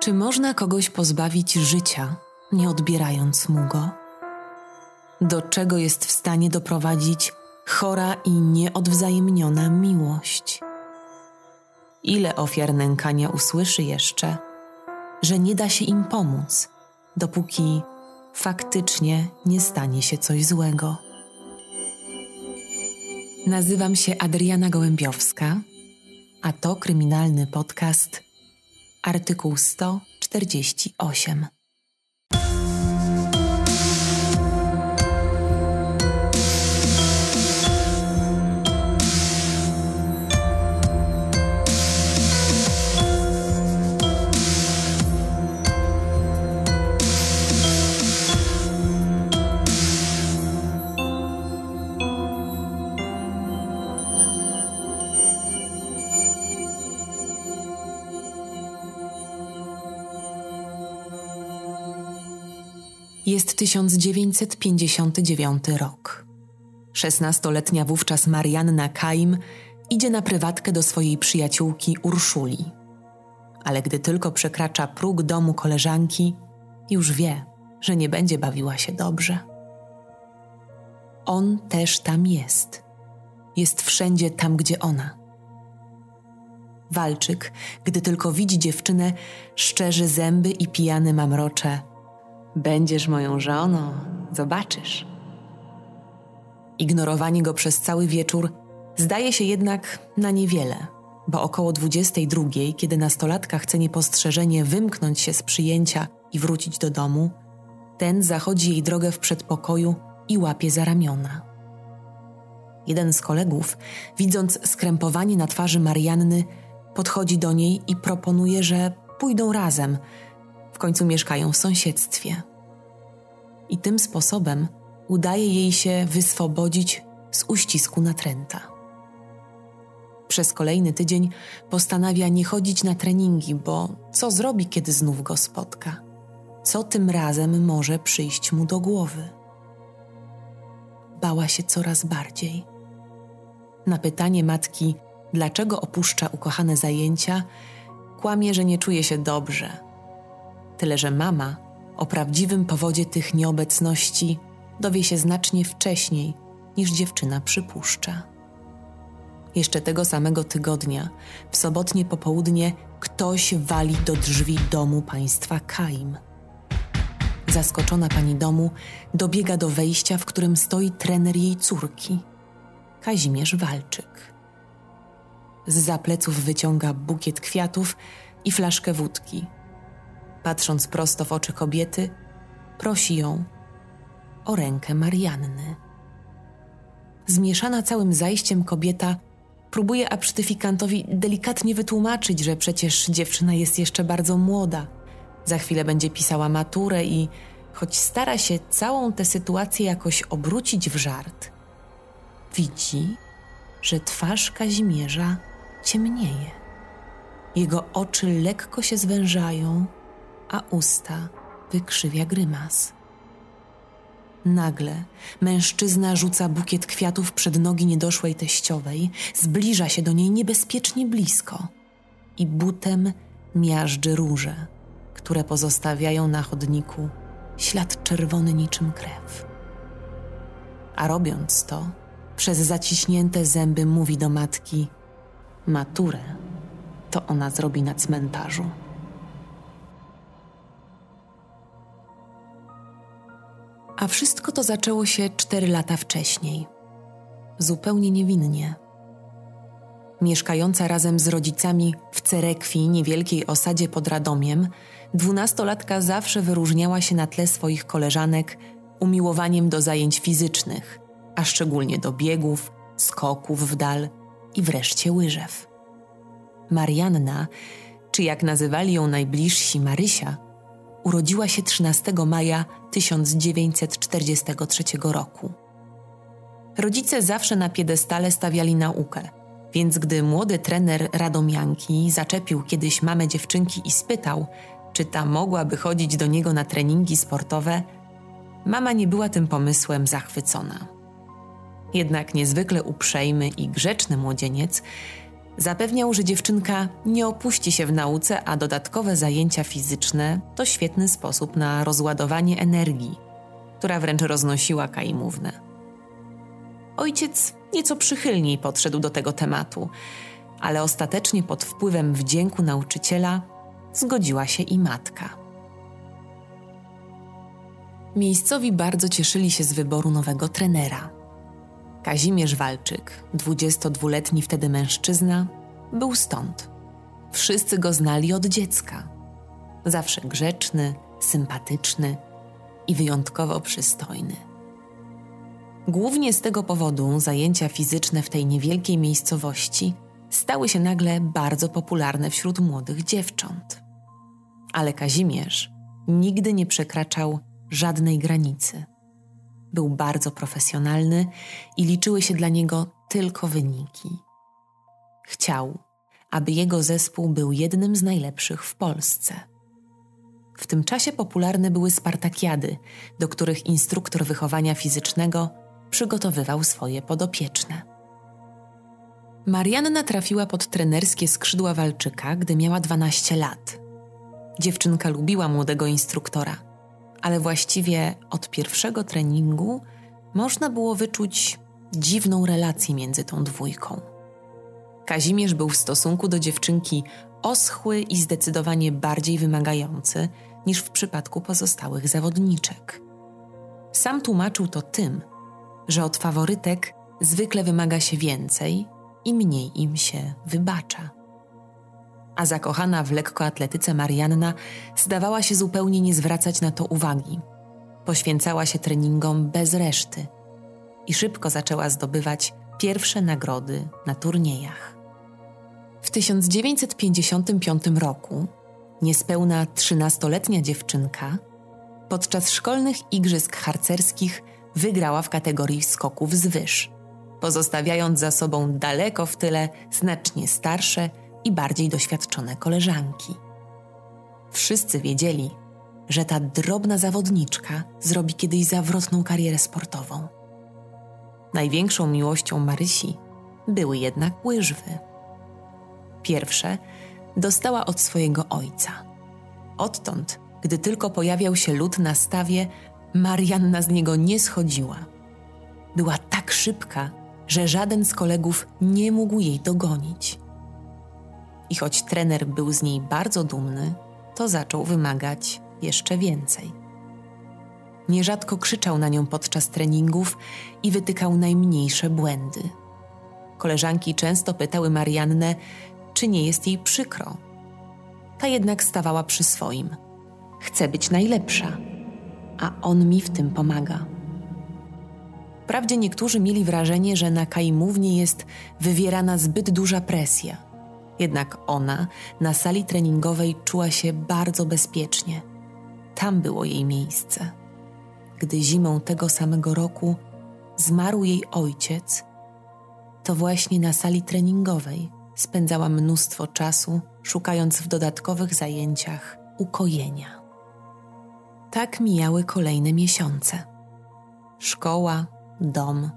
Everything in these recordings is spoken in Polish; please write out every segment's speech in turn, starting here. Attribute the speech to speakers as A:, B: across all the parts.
A: Czy można kogoś pozbawić życia, nie odbierając mu go? Do czego jest w stanie doprowadzić chora i nieodwzajemniona miłość? Ile ofiar nękania usłyszy jeszcze, że nie da się im pomóc, dopóki faktycznie nie stanie się coś złego? Nazywam się Adriana Gołębiowska, a to kryminalny podcast Artykuł 148. Jest 1959 rok. Szesnastoletnia wówczas Marianna Kaim idzie na prywatkę do swojej przyjaciółki Urszuli. Ale gdy tylko przekracza próg domu koleżanki, już wie, że nie będzie bawiła się dobrze. On też tam jest. Jest wszędzie tam, gdzie ona. Walczyk, gdy tylko widzi dziewczynę, szczerzy zęby i pijany mamrocze – Będziesz moją żoną, zobaczysz. Ignorowanie go przez cały wieczór zdaje się jednak na niewiele, bo około 22, kiedy nastolatka chce niepostrzeżenie wymknąć się z przyjęcia i wrócić do domu, ten zachodzi jej drogę w przedpokoju i łapie za ramiona. Jeden z kolegów, widząc skrępowanie na twarzy Marianny, podchodzi do niej i proponuje, że pójdą razem – końcu mieszkają w sąsiedztwie. I tym sposobem udaje jej się wyswobodzić z uścisku natręta. Przez kolejny tydzień postanawia nie chodzić na treningi, bo co zrobi, kiedy znów go spotka? Co tym razem może przyjść mu do głowy? Bała się coraz bardziej. Na pytanie matki, dlaczego opuszcza ukochane zajęcia, kłamie, że nie czuje się dobrze, Tyle, że mama o prawdziwym powodzie tych nieobecności dowie się znacznie wcześniej niż dziewczyna przypuszcza. Jeszcze tego samego tygodnia, w sobotnie popołudnie, ktoś wali do drzwi domu państwa Kaim. Zaskoczona pani domu dobiega do wejścia, w którym stoi trener jej córki, Kazimierz Walczyk. Z zapleców wyciąga bukiet kwiatów i flaszkę wódki – patrząc prosto w oczy kobiety, prosi ją o rękę Marianny. Zmieszana całym zajściem kobieta próbuje absztyfikantowi delikatnie wytłumaczyć, że przecież dziewczyna jest jeszcze bardzo młoda. Za chwilę będzie pisała maturę i choć stara się całą tę sytuację jakoś obrócić w żart, widzi, że twarz Kazimierza ciemnieje. Jego oczy lekko się zwężają, a usta wykrzywia grymas. Nagle mężczyzna rzuca bukiet kwiatów przed nogi niedoszłej teściowej, zbliża się do niej niebezpiecznie blisko i butem miażdży róże, które pozostawiają na chodniku ślad czerwony niczym krew. A robiąc to, przez zaciśnięte zęby mówi do matki: Maturę to ona zrobi na cmentarzu. A wszystko to zaczęło się cztery lata wcześniej. Zupełnie niewinnie. Mieszkająca razem z rodzicami w Cerekwi, niewielkiej osadzie pod Radomiem, dwunastolatka zawsze wyróżniała się na tle swoich koleżanek umiłowaniem do zajęć fizycznych, a szczególnie do biegów, skoków w dal i wreszcie łyżew. Marianna, czy jak nazywali ją najbliżsi Marysia, urodziła się 13 maja 1943 roku. Rodzice zawsze na piedestale stawiali naukę, więc gdy młody trener Radomianki zaczepił kiedyś mamę dziewczynki i spytał, czy ta mogłaby chodzić do niego na treningi sportowe, mama nie była tym pomysłem zachwycona. Jednak niezwykle uprzejmy i grzeczny młodzieniec Zapewniał, że dziewczynka nie opuści się w nauce, a dodatkowe zajęcia fizyczne to świetny sposób na rozładowanie energii, która wręcz roznosiła Kaimównę. Ojciec nieco przychylniej podszedł do tego tematu, ale ostatecznie pod wpływem wdzięku nauczyciela zgodziła się i matka. Miejscowi bardzo cieszyli się z wyboru nowego trenera. Kazimierz Walczyk, 22-letni wtedy mężczyzna, był stąd. Wszyscy go znali od dziecka. Zawsze grzeczny, sympatyczny i wyjątkowo przystojny. Głównie z tego powodu zajęcia fizyczne w tej niewielkiej miejscowości stały się nagle bardzo popularne wśród młodych dziewcząt. Ale Kazimierz nigdy nie przekraczał żadnej granicy. Był bardzo profesjonalny i liczyły się dla niego tylko wyniki. Chciał, aby jego zespół był jednym z najlepszych w Polsce. W tym czasie popularne były spartakiady, do których instruktor wychowania fizycznego przygotowywał swoje podopieczne. Marianna trafiła pod trenerskie skrzydła walczyka, gdy miała 12 lat. Dziewczynka lubiła młodego instruktora, ale właściwie od pierwszego treningu można było wyczuć dziwną relację między tą dwójką. Kazimierz był w stosunku do dziewczynki oschły i zdecydowanie bardziej wymagający niż w przypadku pozostałych zawodniczek. Sam tłumaczył to tym, że od faworytek zwykle wymaga się więcej i mniej im się wybacza. A zakochana w lekkoatletyce Marianna zdawała się zupełnie nie zwracać na to uwagi. Poświęcała się treningom bez reszty i szybko zaczęła zdobywać pierwsze nagrody na turniejach. W 1955 roku niespełna 13-letnia dziewczynka podczas szkolnych igrzysk harcerskich wygrała w kategorii skoków z wyż, pozostawiając za sobą daleko w tyle znacznie starsze i bardziej doświadczone koleżanki. Wszyscy wiedzieli, że ta drobna zawodniczka zrobi kiedyś zawrotną karierę sportową. Największą miłością Marysi były jednak łyżwy. Pierwsze dostała od swojego ojca. Odtąd, gdy tylko pojawiał się lud na stawie, Marianna z niego nie schodziła. Była tak szybka, że żaden z kolegów nie mógł jej dogonić. I choć trener był z niej bardzo dumny, to zaczął wymagać jeszcze więcej. Nierzadko krzyczał na nią podczas treningów i wytykał najmniejsze błędy. Koleżanki często pytały Mariannę, czy nie jest jej przykro. Ta jednak stawała przy swoim. Chce być najlepsza a on mi w tym pomaga. Wprawdzie niektórzy mieli wrażenie, że na Kaimównie jest wywierana zbyt duża presja. Jednak ona na sali treningowej czuła się bardzo bezpiecznie. Tam było jej miejsce. Gdy zimą tego samego roku zmarł jej ojciec, to właśnie na sali treningowej spędzała mnóstwo czasu, szukając w dodatkowych zajęciach ukojenia. Tak mijały kolejne miesiące. Szkoła, dom,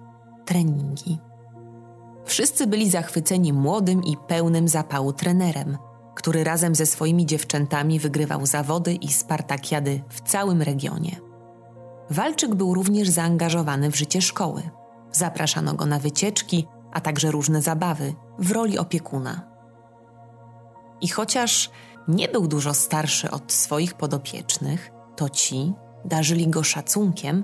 A: treningi. Wszyscy byli zachwyceni młodym i pełnym zapału trenerem, który razem ze swoimi dziewczętami wygrywał zawody i spartakiady w całym regionie. Walczyk był również zaangażowany w życie szkoły. Zapraszano go na wycieczki, a także różne zabawy w roli opiekuna. I chociaż nie był dużo starszy od swoich podopiecznych, to ci darzyli go szacunkiem,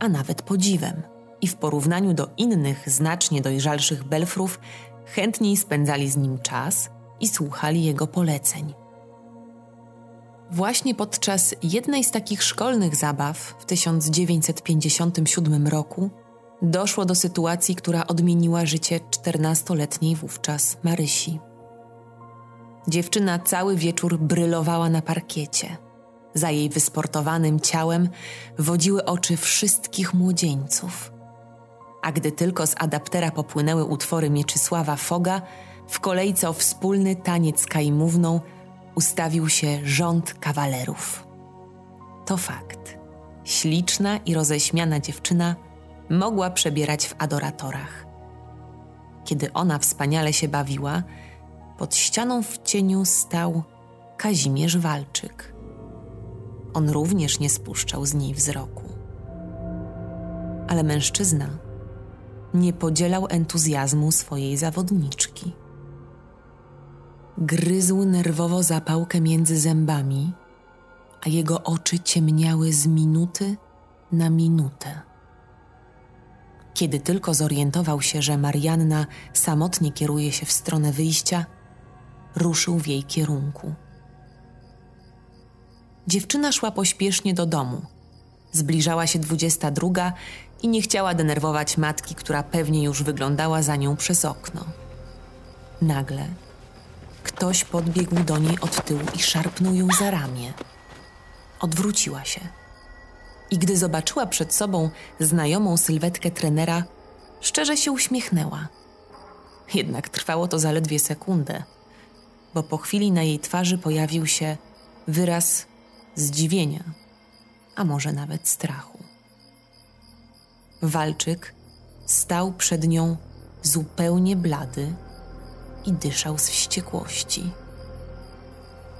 A: a nawet podziwem. I w porównaniu do innych, znacznie dojrzalszych belfrów, chętniej spędzali z nim czas i słuchali jego poleceń. Właśnie podczas jednej z takich szkolnych zabaw w 1957 roku doszło do sytuacji, która odmieniła życie 14-letniej wówczas Marysi. Dziewczyna cały wieczór brylowała na parkiecie – za jej wysportowanym ciałem wodziły oczy wszystkich młodzieńców. A gdy tylko z adaptera popłynęły utwory Mieczysława Foga, w kolejce o wspólny taniec kajmówną ustawił się rząd kawalerów. To fakt. Śliczna i roześmiana dziewczyna mogła przebierać w adoratorach. Kiedy ona wspaniale się bawiła, pod ścianą w cieniu stał Kazimierz Walczyk. On również nie spuszczał z niej wzroku. Ale mężczyzna nie podzielał entuzjazmu swojej zawodniczki. Gryzł nerwowo zapałkę między zębami, a jego oczy ciemniały z minuty na minutę. Kiedy tylko zorientował się, że Marianna samotnie kieruje się w stronę wyjścia, ruszył w jej kierunku. Dziewczyna szła pośpiesznie do domu. Zbliżała się dwudziesta druga i nie chciała denerwować matki, która pewnie już wyglądała za nią przez okno. Nagle ktoś podbiegł do niej od tyłu i szarpnął ją za ramię. Odwróciła się. I gdy zobaczyła przed sobą znajomą sylwetkę trenera, szczerze się uśmiechnęła. Jednak trwało to zaledwie sekundę, bo po chwili na jej twarzy pojawił się wyraz zdziwienia, a może nawet strachu. Walczyk stał przed nią zupełnie blady i dyszał z wściekłości.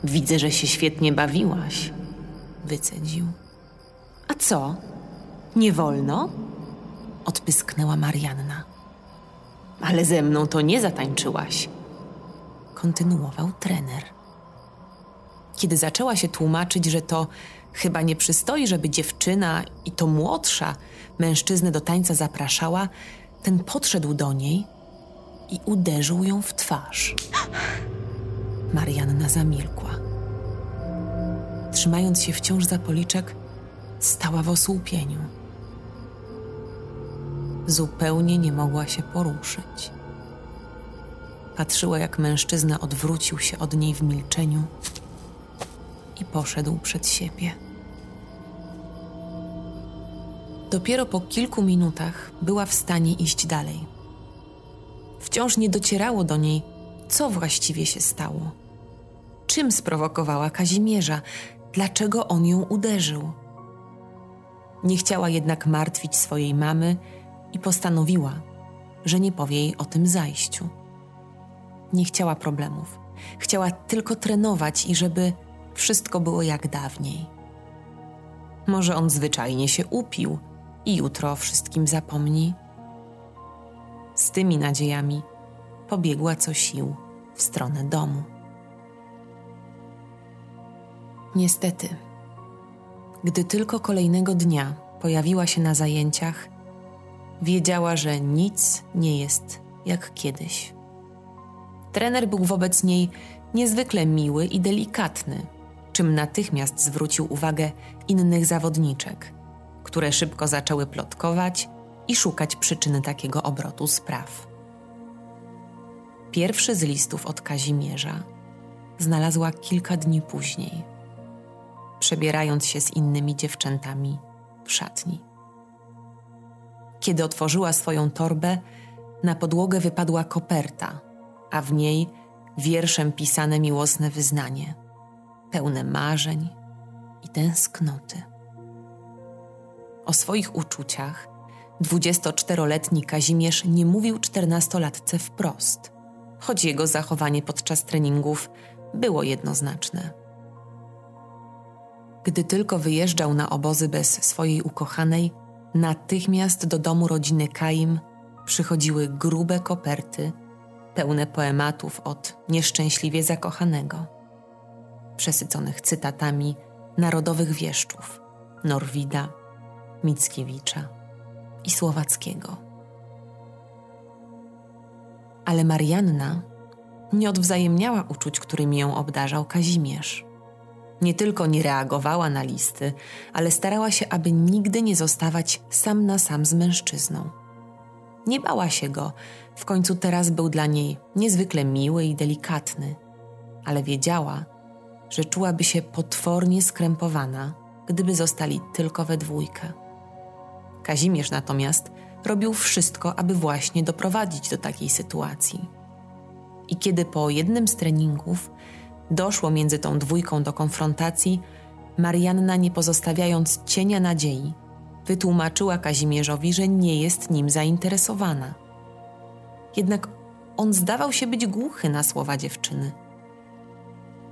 A: Widzę, że się świetnie bawiłaś, wycedził. A co? Nie wolno? Odpysknęła Marianna. Ale ze mną to nie zatańczyłaś, kontynuował trener. Kiedy zaczęła się tłumaczyć, że to chyba nie przystoi, żeby dziewczyna i to młodsza mężczyznę do tańca zapraszała, ten podszedł do niej i uderzył ją w twarz. Marianna zamilkła. Trzymając się wciąż za policzek, stała w osłupieniu. Zupełnie nie mogła się poruszyć. Patrzyła, jak mężczyzna odwrócił się od niej w milczeniu i poszedł przed siebie. Dopiero po kilku minutach była w stanie iść dalej. Wciąż nie docierało do niej, co właściwie się stało. Czym sprowokowała Kazimierza? Dlaczego on ją uderzył? Nie chciała jednak martwić swojej mamy i postanowiła, że nie powie jej o tym zajściu. Nie chciała problemów. Chciała tylko trenować i żeby wszystko było jak dawniej. Może on zwyczajnie się upił i jutro o wszystkim zapomni. Z tymi nadziejami pobiegła co sił w stronę domu. Niestety, gdy tylko kolejnego dnia pojawiła się na zajęciach, wiedziała, że nic nie jest jak kiedyś. Trener był wobec niej niezwykle miły i delikatny, czym natychmiast zwrócił uwagę innych zawodniczek, które szybko zaczęły plotkować i szukać przyczyny takiego obrotu spraw. Pierwszy z listów od Kazimierza znalazła kilka dni później, przebierając się z innymi dziewczętami w szatni. Kiedy otworzyła swoją torbę, na podłogę wypadła koperta, a w niej wierszem pisane miłosne wyznanie, pełne marzeń i tęsknoty. O swoich uczuciach. 24-letni Kazimierz nie mówił czternastolatce wprost, choć jego zachowanie podczas treningów było jednoznaczne. Gdy tylko wyjeżdżał na obozy bez swojej ukochanej, natychmiast do domu rodziny Kaim przychodziły grube koperty, pełne poematów od nieszczęśliwie zakochanego, przesyconych cytatami narodowych wieszczów Norwida, Mickiewicza i Słowackiego. Ale Marianna nie odwzajemniała uczuć, którymi ją obdarzał Kazimierz. Nie tylko nie reagowała na listy, ale starała się, aby nigdy nie zostawać sam na sam z mężczyzną. Nie bała się go, w końcu teraz był dla niej niezwykle miły i delikatny, ale wiedziała, że czułaby się potwornie skrępowana, gdyby zostali tylko we dwójkę. Kazimierz natomiast robił wszystko, aby właśnie doprowadzić do takiej sytuacji. I kiedy po jednym z treningów doszło między tą dwójką do konfrontacji, Marianna, nie pozostawiając cienia nadziei, wytłumaczyła Kazimierzowi, że nie jest nim zainteresowana. Jednak on zdawał się być głuchy na słowa dziewczyny.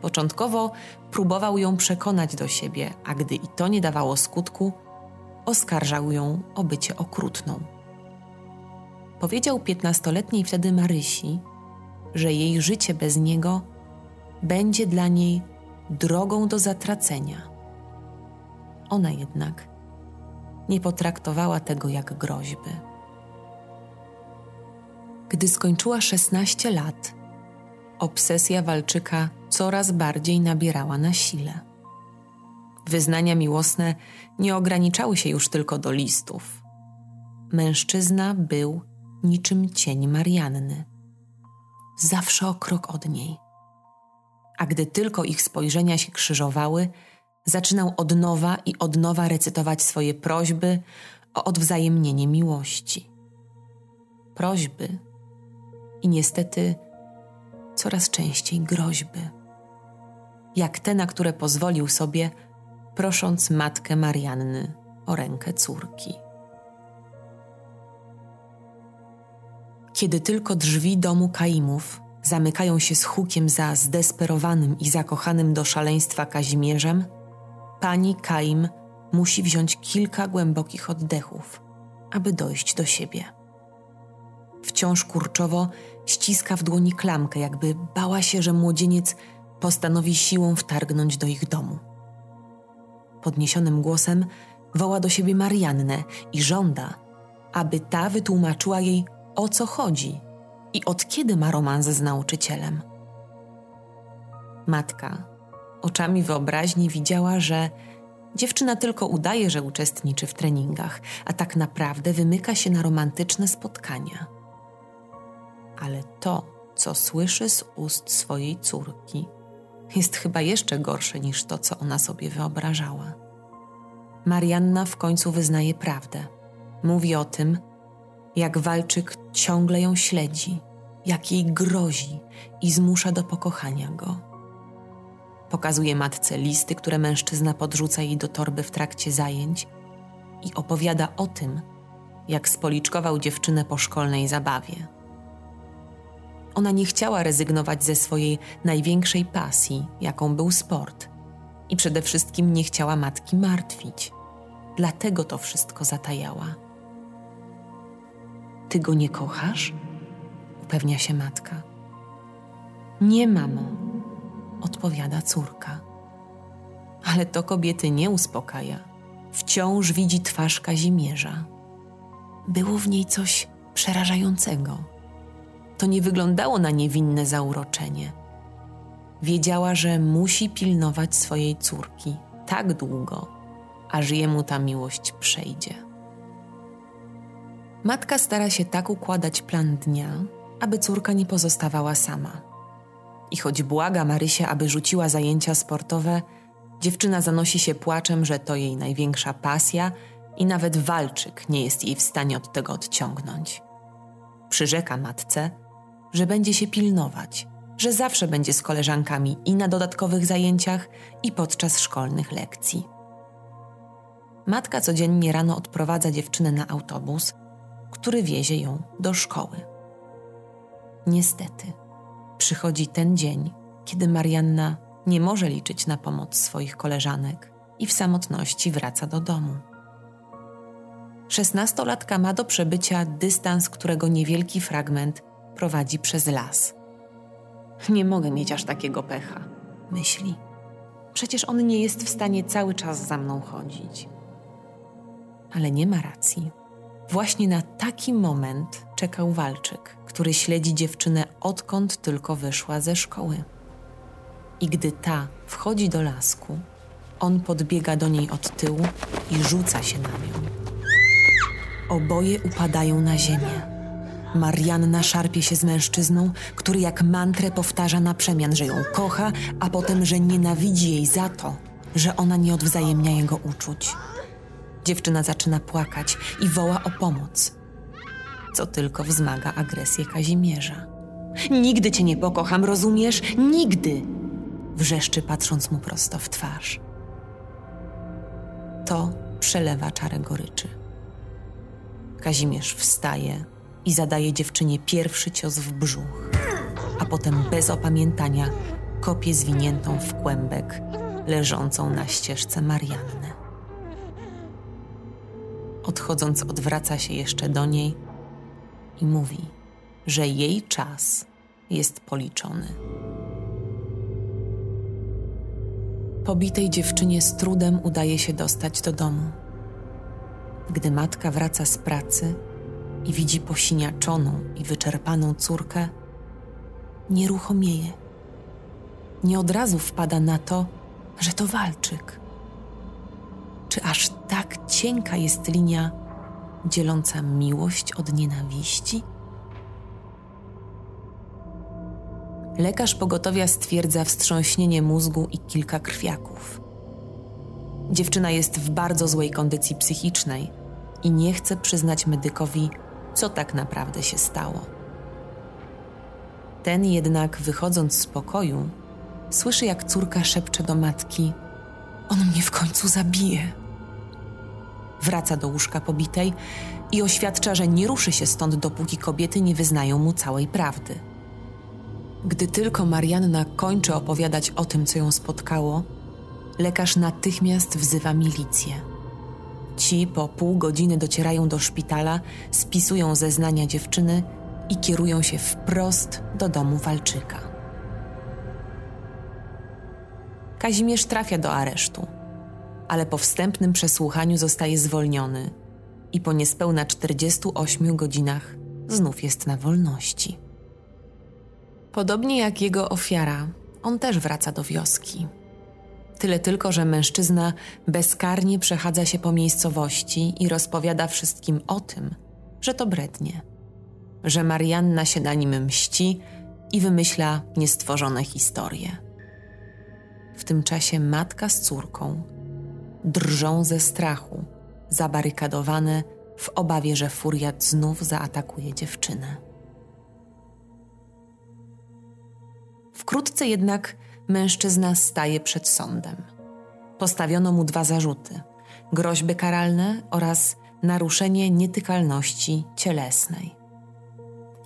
A: Początkowo próbował ją przekonać do siebie, a gdy i to nie dawało skutku, oskarżał ją o bycie okrutną. Powiedział piętnastoletniej wtedy Marysi, że jej życie bez niego będzie dla niej drogą do zatracenia. Ona jednak nie potraktowała tego jak groźby. Gdy skończyła 16 lat, obsesja walczyka coraz bardziej nabierała na sile. Wyznania miłosne nie ograniczały się już tylko do listów. Mężczyzna był niczym cień Marianny. Zawsze o krok od niej. A gdy tylko ich spojrzenia się krzyżowały, zaczynał od nowa i od nowa recytować swoje prośby o odwzajemnienie miłości. Prośby i niestety coraz częściej groźby. Jak te, na które pozwolił sobie, prosząc matkę Marianny o rękę córki. Kiedy tylko drzwi domu Kaimów zamykają się z hukiem za zdesperowanym i zakochanym do szaleństwa Kazimierzem, pani Kaim musi wziąć kilka głębokich oddechów, aby dojść do siebie. Wciąż kurczowo ściska w dłoni klamkę, jakby bała się, że młodzieniec postanowi siłą wtargnąć do ich domu. Podniesionym głosem woła do siebie Mariannę i żąda, aby ta wytłumaczyła jej, o co chodzi i od kiedy ma romans z nauczycielem. Matka oczami wyobraźni widziała, że dziewczyna tylko udaje, że uczestniczy w treningach, a tak naprawdę wymyka się na romantyczne spotkania. Ale to, co słyszy z ust swojej córki, jest chyba jeszcze gorsze niż to, co ona sobie wyobrażała. Marianna w końcu wyznaje prawdę. Mówi o tym, jak walczyk ciągle ją śledzi, jak jej grozi i zmusza do pokochania go. Pokazuje matce listy, które mężczyzna podrzuca jej do torby w trakcie zajęć i opowiada o tym, jak spoliczkował dziewczynę po szkolnej zabawie. Ona nie chciała rezygnować ze swojej największej pasji, jaką był sport, i przede wszystkim nie chciała matki martwić. Dlatego to wszystko zatajała. Ty go nie kochasz? upewnia się matka. Nie, mamo, odpowiada córka. Ale to kobiety nie uspokaja. Wciąż widzi twarz Kazimierza. Było w niej coś przerażającego. To nie wyglądało na niewinne zauroczenie. Wiedziała, że musi pilnować swojej córki tak długo, aż jemu ta miłość przejdzie. Matka stara się tak układać plan dnia, aby córka nie pozostawała sama. I choć błaga Marysię, aby rzuciła zajęcia sportowe, dziewczyna zanosi się płaczem, że to jej największa pasja i nawet walczyk nie jest jej w stanie od tego odciągnąć. Przyrzeka matce, że będzie się pilnować, że zawsze będzie z koleżankami i na dodatkowych zajęciach, i podczas szkolnych lekcji. Matka codziennie rano odprowadza dziewczynę na autobus, który wiezie ją do szkoły. Niestety, przychodzi ten dzień, kiedy Marianna nie może liczyć na pomoc swoich koleżanek i w samotności wraca do domu. Szesnastolatka ma do przebycia dystans, którego niewielki fragment prowadzi przez las. Nie mogę mieć aż takiego pecha, myśli. Przecież on nie jest w stanie cały czas za mną chodzić. Ale nie ma racji. Właśnie na taki moment czekał walczyk, który śledzi dziewczynę odkąd tylko wyszła ze szkoły. I gdy ta wchodzi do lasku, on podbiega do niej od tyłu i rzuca się na nią. Oboje upadają na ziemię. Marianna szarpie się z mężczyzną, który jak mantrę powtarza na przemian, że ją kocha, a potem, że nienawidzi jej za to, że ona nie odwzajemnia jego uczuć. Dziewczyna zaczyna płakać i woła o pomoc, co tylko wzmaga agresję Kazimierza. Nigdy cię nie pokocham, rozumiesz? Nigdy! Wrzeszczy, patrząc mu prosto w twarz. To przelewa czarę goryczy. Kazimierz wstaje i zadaje dziewczynie pierwszy cios w brzuch, a potem bez opamiętania kopie zwiniętą w kłębek, leżącą na ścieżce Mariannę. Odchodząc, odwraca się jeszcze do niej i mówi, że jej czas jest policzony. Pobitej dziewczynie z trudem udaje się dostać do domu. Gdy matka wraca z pracy i widzi posiniaczoną i wyczerpaną córkę, nieruchomieje. Nie od razu wpada na to, że to walczyk. Czy aż tak cienka jest linia dzieląca miłość od nienawiści? Lekarz pogotowia stwierdza wstrząśnienie mózgu i kilka krwiaków. Dziewczyna jest w bardzo złej kondycji psychicznej i nie chce przyznać medykowi, co tak naprawdę się stało. Ten jednak, wychodząc z pokoju, słyszy, jak córka szepcze do matki: On mnie w końcu zabije. Wraca do łóżka pobitej i oświadcza, że nie ruszy się stąd, dopóki kobiety nie wyznają mu całej prawdy. Gdy tylko Marianna kończy opowiadać o tym, co ją spotkało, lekarz natychmiast wzywa milicję. Ci po pół godziny docierają do szpitala, spisują zeznania dziewczyny i kierują się wprost do domu walczyka. Kazimierz trafia do aresztu, ale po wstępnym przesłuchaniu zostaje zwolniony i po niespełna 48 godzinach znów jest na wolności. Podobnie jak jego ofiara, on też wraca do wioski. Tyle tylko, że mężczyzna bezkarnie przechadza się po miejscowości i rozpowiada wszystkim o tym, że to brednie, że Marianna się na nim mści i wymyśla niestworzone historie. W tym czasie matka z córką drżą ze strachu, zabarykadowane w obawie, że furiat znów zaatakuje dziewczynę. Wkrótce jednak mężczyzna staje przed sądem. Postawiono mu dwa zarzuty: groźby karalne oraz naruszenie nietykalności cielesnej.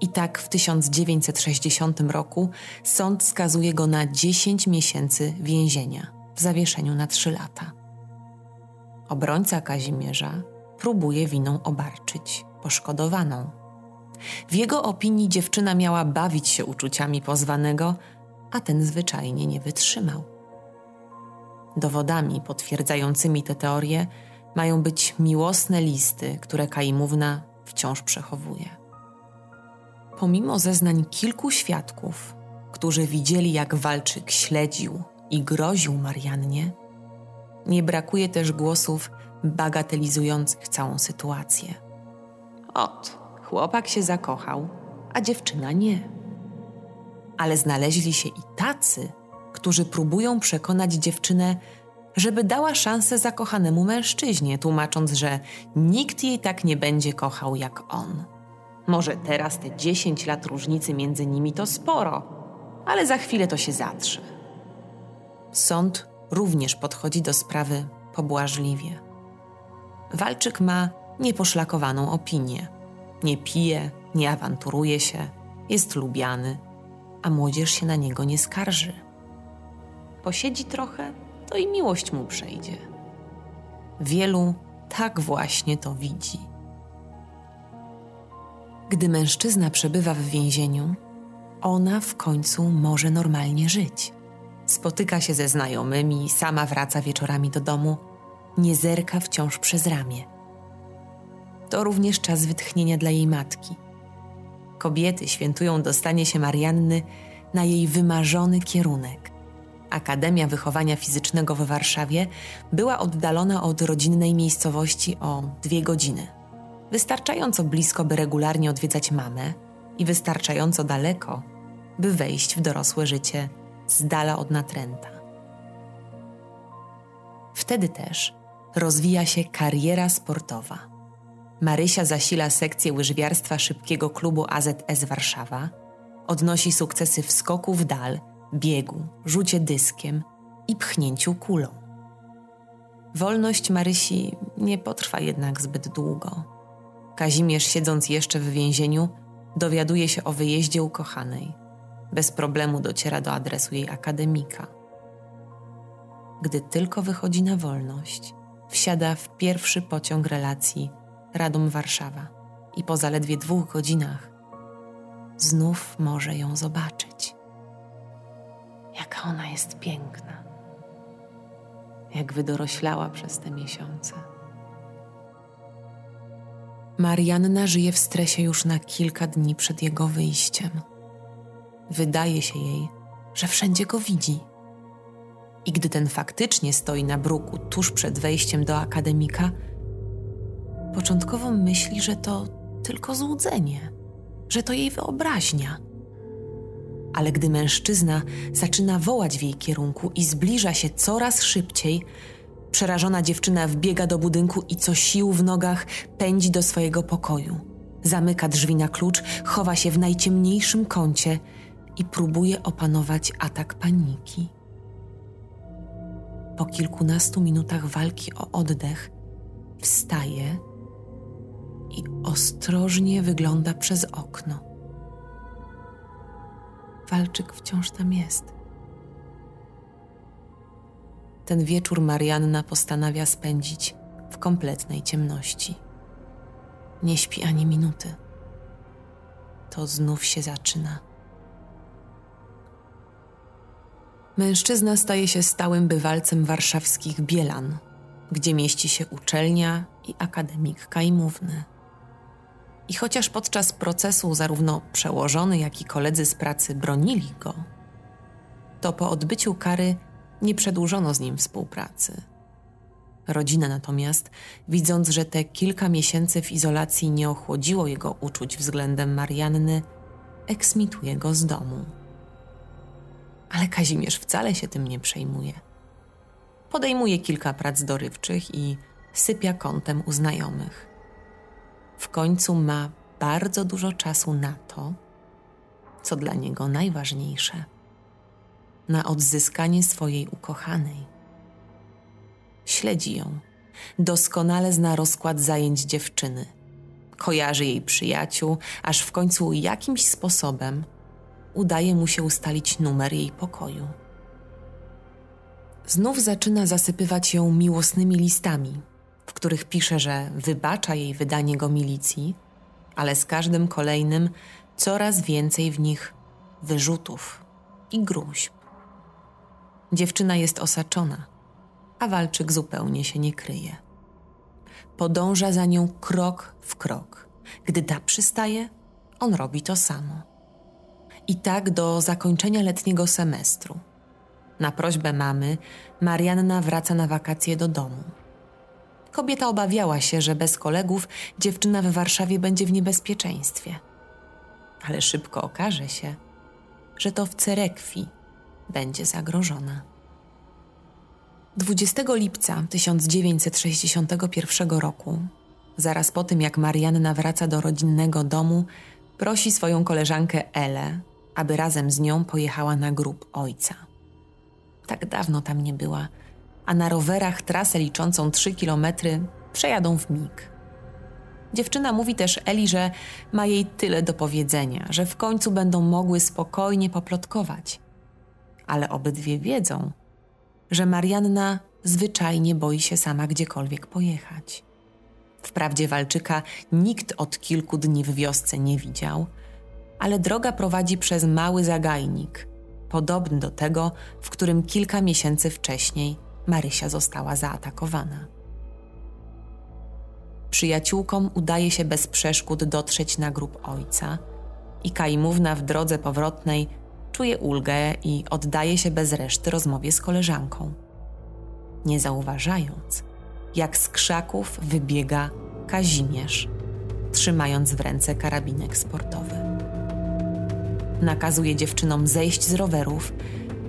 A: I tak w 1960 roku sąd skazuje go na 10 miesięcy więzienia w zawieszeniu na 3 lata. Obrońca Kazimierza próbuje winą obarczyć poszkodowaną. W jego opinii dziewczyna miała bawić się uczuciami pozwanego, a ten zwyczajnie nie wytrzymał. Dowodami potwierdzającymi tę teorię mają być miłosne listy, które Kaimówna wciąż przechowuje. Pomimo zeznań kilku świadków, którzy widzieli, jak walczyk śledził i groził Mariannie, nie brakuje też głosów bagatelizujących całą sytuację. Ot, chłopak się zakochał, a dziewczyna nie ale znaleźli się i tacy, którzy próbują przekonać dziewczynę, żeby dała szansę zakochanemu mężczyźnie, tłumacząc, że nikt jej tak nie będzie kochał jak on. Może teraz te 10 lat różnicy między nimi to sporo, ale za chwilę to się zatrze. Sąd również podchodzi do sprawy pobłażliwie. Walczyk ma nieposzlakowaną opinię. Nie pije, nie awanturuje się, jest lubiany a młodzież się na niego nie skarży. Posiedzi trochę, to i miłość mu przejdzie. Wielu tak właśnie to widzi. Gdy mężczyzna przebywa w więzieniu, ona w końcu może normalnie żyć. Spotyka się ze znajomymi, sama wraca wieczorami do domu, nie zerka wciąż przez ramię. To również czas wytchnienia dla jej matki – Kobiety świętują dostanie się Marianny na jej wymarzony kierunek. Akademia Wychowania Fizycznego w Warszawie była oddalona od rodzinnej miejscowości o dwie godziny. Wystarczająco blisko, by regularnie odwiedzać mamę i wystarczająco daleko, by wejść w dorosłe życie z dala od natręta. Wtedy też rozwija się kariera sportowa. Marysia zasila sekcję łyżwiarstwa szybkiego klubu AZS Warszawa, odnosi sukcesy w skoku w dal, biegu, rzucie dyskiem i pchnięciu kulą. Wolność Marysi nie potrwa jednak zbyt długo. Kazimierz, siedząc jeszcze w więzieniu, dowiaduje się o wyjeździe ukochanej. Bez problemu dociera do adresu jej akademika. Gdy tylko wychodzi na wolność, wsiada w pierwszy pociąg relacji Radom-Warszawa i po zaledwie dwóch godzinach znów może ją zobaczyć. Jaka ona jest piękna, jak wydoroślała przez te miesiące. Marianna żyje w stresie już na kilka dni przed jego wyjściem. Wydaje się jej, że wszędzie go widzi. I gdy ten faktycznie stoi na bruku tuż przed wejściem do akademika, początkowo myśli, że to tylko złudzenie, że to jej wyobraźnia. Ale gdy mężczyzna zaczyna wołać w jej kierunku i zbliża się coraz szybciej, Przerażona dziewczyna wbiega do budynku i co sił w nogach pędzi do swojego pokoju. Zamyka drzwi na klucz, chowa się w najciemniejszym kącie i próbuje opanować atak paniki. Po kilkunastu minutach walki o oddech wstaje i ostrożnie wygląda przez okno. Walczyk wciąż tam jest. Ten wieczór Marianna postanawia spędzić w kompletnej ciemności. Nie śpi ani minuty. To znów się zaczyna. Mężczyzna staje się stałym bywalcem warszawskich Bielan, gdzie mieści się uczelnia i akademik Kajmówny. I chociaż podczas procesu zarówno przełożony, jak i koledzy z pracy bronili go, to po odbyciu kary nie przedłużono z nim współpracy. Rodzina natomiast, widząc, że te kilka miesięcy w izolacji nie ochłodziło jego uczuć względem Marianny, eksmituje go z domu. Ale Kazimierz wcale się tym nie przejmuje. Podejmuje kilka prac dorywczych i sypia kątem u znajomych. W końcu ma bardzo dużo czasu na to, co dla niego najważniejsze na odzyskanie swojej ukochanej. Śledzi ją, doskonale zna rozkład zajęć dziewczyny. Kojarzy jej przyjaciół, aż w końcu jakimś sposobem udaje mu się ustalić numer jej pokoju. Znów zaczyna zasypywać ją miłosnymi listami, w których pisze, że wybacza jej wydanie go milicji, ale z każdym kolejnym coraz więcej w nich wyrzutów i gruźb. Dziewczyna jest osaczona, a walczyk zupełnie się nie kryje. Podąża za nią krok w krok. Gdy ta przystaje, on robi to samo. I tak do zakończenia letniego semestru. Na prośbę mamy, Marianna wraca na wakacje do domu. Kobieta obawiała się, że bez kolegów dziewczyna w Warszawie będzie w niebezpieczeństwie. Ale szybko okaże się, że to w Cerekwi będzie zagrożona. 20 lipca 1961 roku, zaraz po tym jak Marianna wraca do rodzinnego domu, prosi swoją koleżankę Elę, aby razem z nią pojechała na grób ojca. Tak dawno tam nie była, a na rowerach trasę liczącą 3 kilometry przejadą w mig. Dziewczyna mówi też Eli, że ma jej tyle do powiedzenia, że w końcu będą mogły spokojnie poplotkować ale obydwie wiedzą, że Marianna zwyczajnie boi się sama gdziekolwiek pojechać. Wprawdzie walczyka nikt od kilku dni w wiosce nie widział, ale droga prowadzi przez mały zagajnik, podobny do tego, w którym kilka miesięcy wcześniej Marysia została zaatakowana. Przyjaciółkom udaje się bez przeszkód dotrzeć na grób ojca i Kajmówna w drodze powrotnej czuje ulgę i oddaje się bez reszty rozmowie z koleżanką. Nie zauważając, jak z krzaków wybiega Kazimierz, trzymając w ręce karabinek sportowy. Nakazuje dziewczynom zejść z rowerów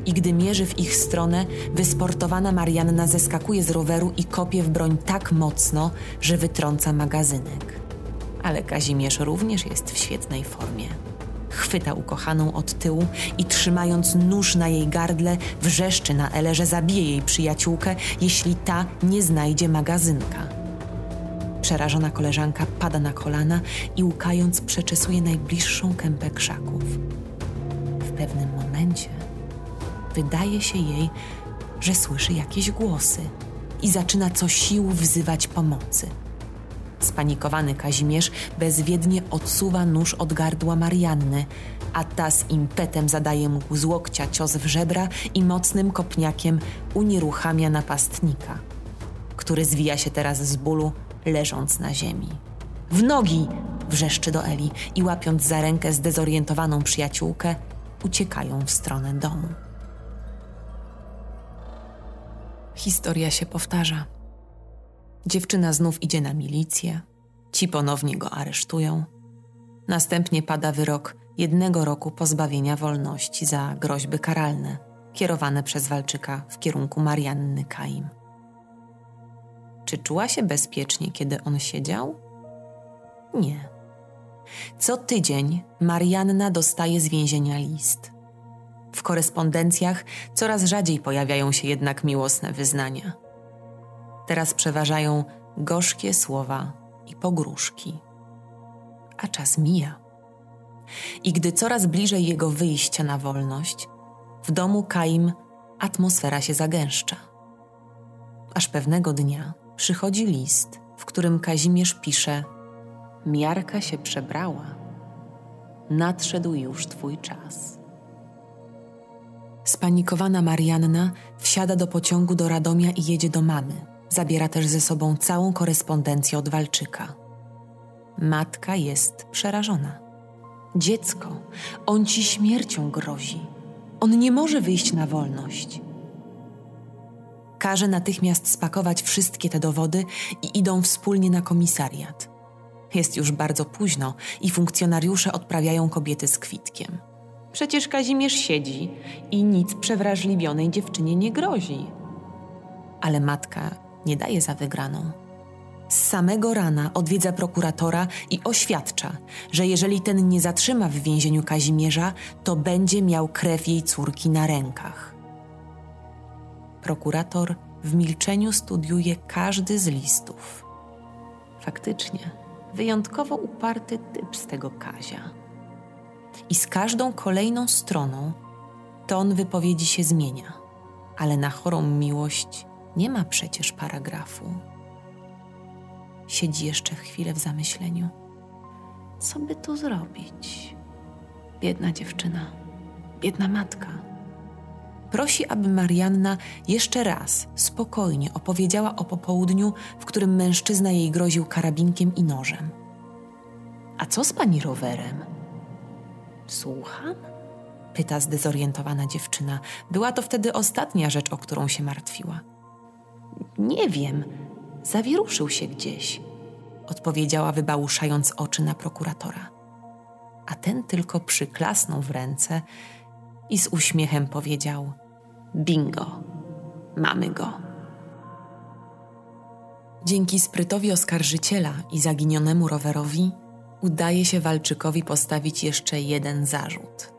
A: i gdy mierzy w ich stronę, wysportowana Marianna zeskakuje z roweru i kopie w broń tak mocno, że wytrąca magazynek. Ale Kazimierz również jest w świetnej formie. Chwyta ukochaną od tyłu i trzymając nóż na jej gardle, wrzeszczy na Ele, że zabije jej przyjaciółkę, jeśli ta nie znajdzie magazynka. Przerażona koleżanka pada na kolana i łukając przeczesuje najbliższą kępę krzaków. W pewnym momencie wydaje się jej, że słyszy jakieś głosy i zaczyna co sił wzywać pomocy. Spanikowany Kazimierz bezwiednie odsuwa nóż od gardła Marianny, a ta z impetem zadaje mu z łokcia cios w żebra i mocnym kopniakiem unieruchamia napastnika, który zwija się teraz z bólu, leżąc na ziemi. W nogi! wrzeszczy do Eli i łapiąc za rękę zdezorientowaną przyjaciółkę, uciekają w stronę domu. Historia się powtarza. Dziewczyna znów idzie na milicję, ci ponownie go aresztują. Następnie pada wyrok jednego roku pozbawienia wolności za groźby karalne, kierowane przez walczyka w kierunku Marianny Kaim. Czy czuła się bezpiecznie, kiedy on siedział? Nie. Co tydzień Marianna dostaje z więzienia list. W korespondencjach coraz rzadziej pojawiają się jednak miłosne wyznania. Teraz przeważają gorzkie słowa i pogróżki. A czas mija. I gdy coraz bliżej jego wyjścia na wolność, w domu Kaim atmosfera się zagęszcza. Aż pewnego dnia przychodzi list, w którym Kazimierz pisze: Miarka się przebrała. Nadszedł już twój czas. Spanikowana Marianna wsiada do pociągu do Radomia i jedzie do mamy. Zabiera też ze sobą całą korespondencję od Walczyka. Matka jest przerażona. Dziecko, on ci śmiercią grozi. On nie może wyjść na wolność. Każe natychmiast spakować wszystkie te dowody i idą wspólnie na komisariat. Jest już bardzo późno i funkcjonariusze odprawiają kobiety z kwitkiem. Przecież Kazimierz siedzi i nic przewrażliwionej dziewczynie nie grozi. Ale matka nie daje za wygraną. Z samego rana odwiedza prokuratora i oświadcza, że jeżeli ten nie zatrzyma w więzieniu Kazimierza, to będzie miał krew jej córki na rękach. Prokurator w milczeniu studiuje każdy z listów. Faktycznie, wyjątkowo uparty typ z tego Kazia. I z każdą kolejną stroną ton wypowiedzi się zmienia, ale na chorą miłość nie ma przecież paragrafu. Siedzi jeszcze chwilę w zamyśleniu. Co by tu zrobić? Biedna dziewczyna, biedna matka. Prosi, aby Marianna jeszcze raz spokojnie opowiedziała o popołudniu, w którym mężczyzna jej groził karabinkiem i nożem. A co z pani rowerem? Słucham? Pyta zdezorientowana dziewczyna. Była to wtedy ostatnia rzecz, o którą się martwiła. Nie wiem, zawieruszył się gdzieś, odpowiedziała, wybałuszając oczy na prokuratora. A ten tylko przyklasnął w ręce i z uśmiechem powiedział: Bingo, mamy go. Dzięki sprytowi oskarżyciela i zaginionemu rowerowi udaje się Walczykowi postawić jeszcze jeden zarzut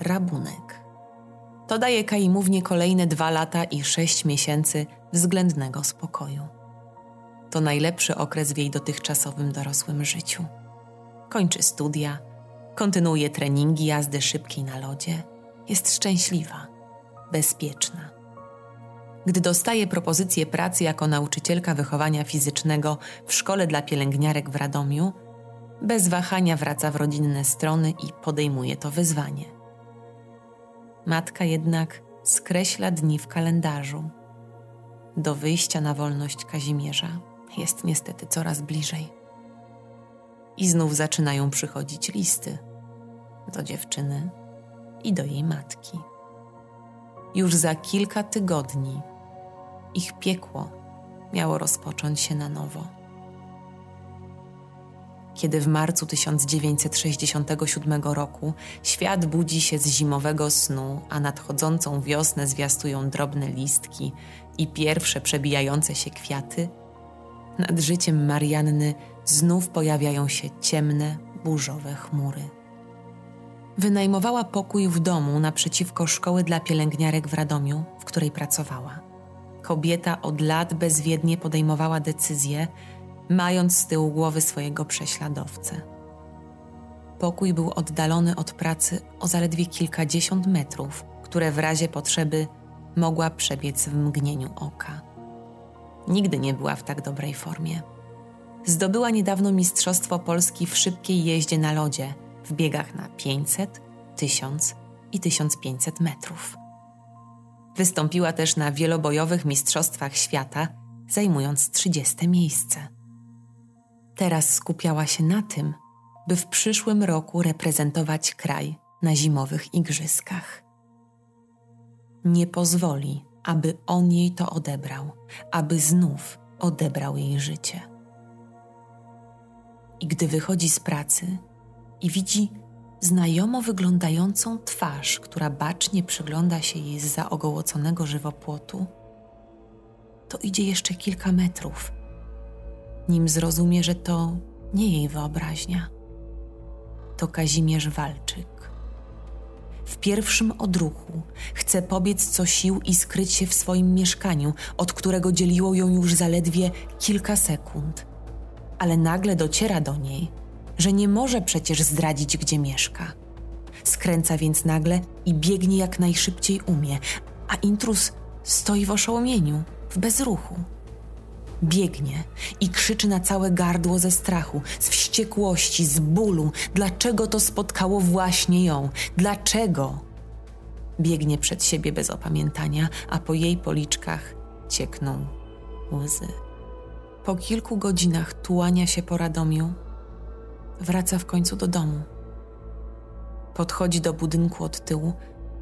A: rabunek. To daje Kaimównie kolejne dwa lata i sześć miesięcy względnego spokoju. To najlepszy okres w jej dotychczasowym dorosłym życiu. Kończy studia, kontynuuje treningi jazdy szybkiej na lodzie, jest szczęśliwa, bezpieczna. Gdy dostaje propozycję pracy jako nauczycielka wychowania fizycznego w szkole dla pielęgniarek w Radomiu, bez wahania wraca w rodzinne strony i podejmuje to wyzwanie. Matka jednak skreśla dni w kalendarzu. Do wyjścia na wolność Kazimierza jest niestety coraz bliżej. I znów zaczynają przychodzić listy do dziewczyny i do jej matki. Już za kilka tygodni ich piekło miało rozpocząć się na nowo kiedy w marcu 1967 roku świat budzi się z zimowego snu, a nadchodzącą wiosnę zwiastują drobne listki i pierwsze przebijające się kwiaty, nad życiem Marianny znów pojawiają się ciemne, burzowe chmury. Wynajmowała pokój w domu naprzeciwko szkoły dla pielęgniarek w Radomiu, w której pracowała. Kobieta od lat bezwiednie podejmowała decyzje, mając z tyłu głowy swojego prześladowcę. Pokój był oddalony od pracy o zaledwie kilkadziesiąt metrów, które w razie potrzeby mogła przebiec w mgnieniu oka. Nigdy nie była w tak dobrej formie. Zdobyła niedawno Mistrzostwo Polski w szybkiej jeździe na lodzie w biegach na 500, 1000 i 1500 metrów. Wystąpiła też na wielobojowych Mistrzostwach Świata, zajmując 30 miejsce. Teraz skupiała się na tym, by w przyszłym roku reprezentować kraj na zimowych igrzyskach. Nie pozwoli, aby on jej to odebrał, aby znów odebrał jej życie. I gdy wychodzi z pracy i widzi znajomo wyglądającą twarz, która bacznie przygląda się jej z za ogołoconego żywopłotu, to idzie jeszcze kilka metrów, nim zrozumie, że to nie jej wyobraźnia. To Kazimierz Walczyk. W pierwszym odruchu chce pobiec co sił i skryć się w swoim mieszkaniu, od którego dzieliło ją już zaledwie kilka sekund. Ale nagle dociera do niej, że nie może przecież zdradzić, gdzie mieszka. Skręca więc nagle i biegnie jak najszybciej umie, a intruz stoi w oszołomieniu, w bezruchu. Biegnie i krzyczy na całe gardło ze strachu, z wściekłości, z bólu. Dlaczego to spotkało właśnie ją? Dlaczego? Biegnie przed siebie bez opamiętania, a po jej policzkach ciekną łzy. Po kilku godzinach tułania się po Radomiu, wraca w końcu do domu. Podchodzi do budynku od tyłu,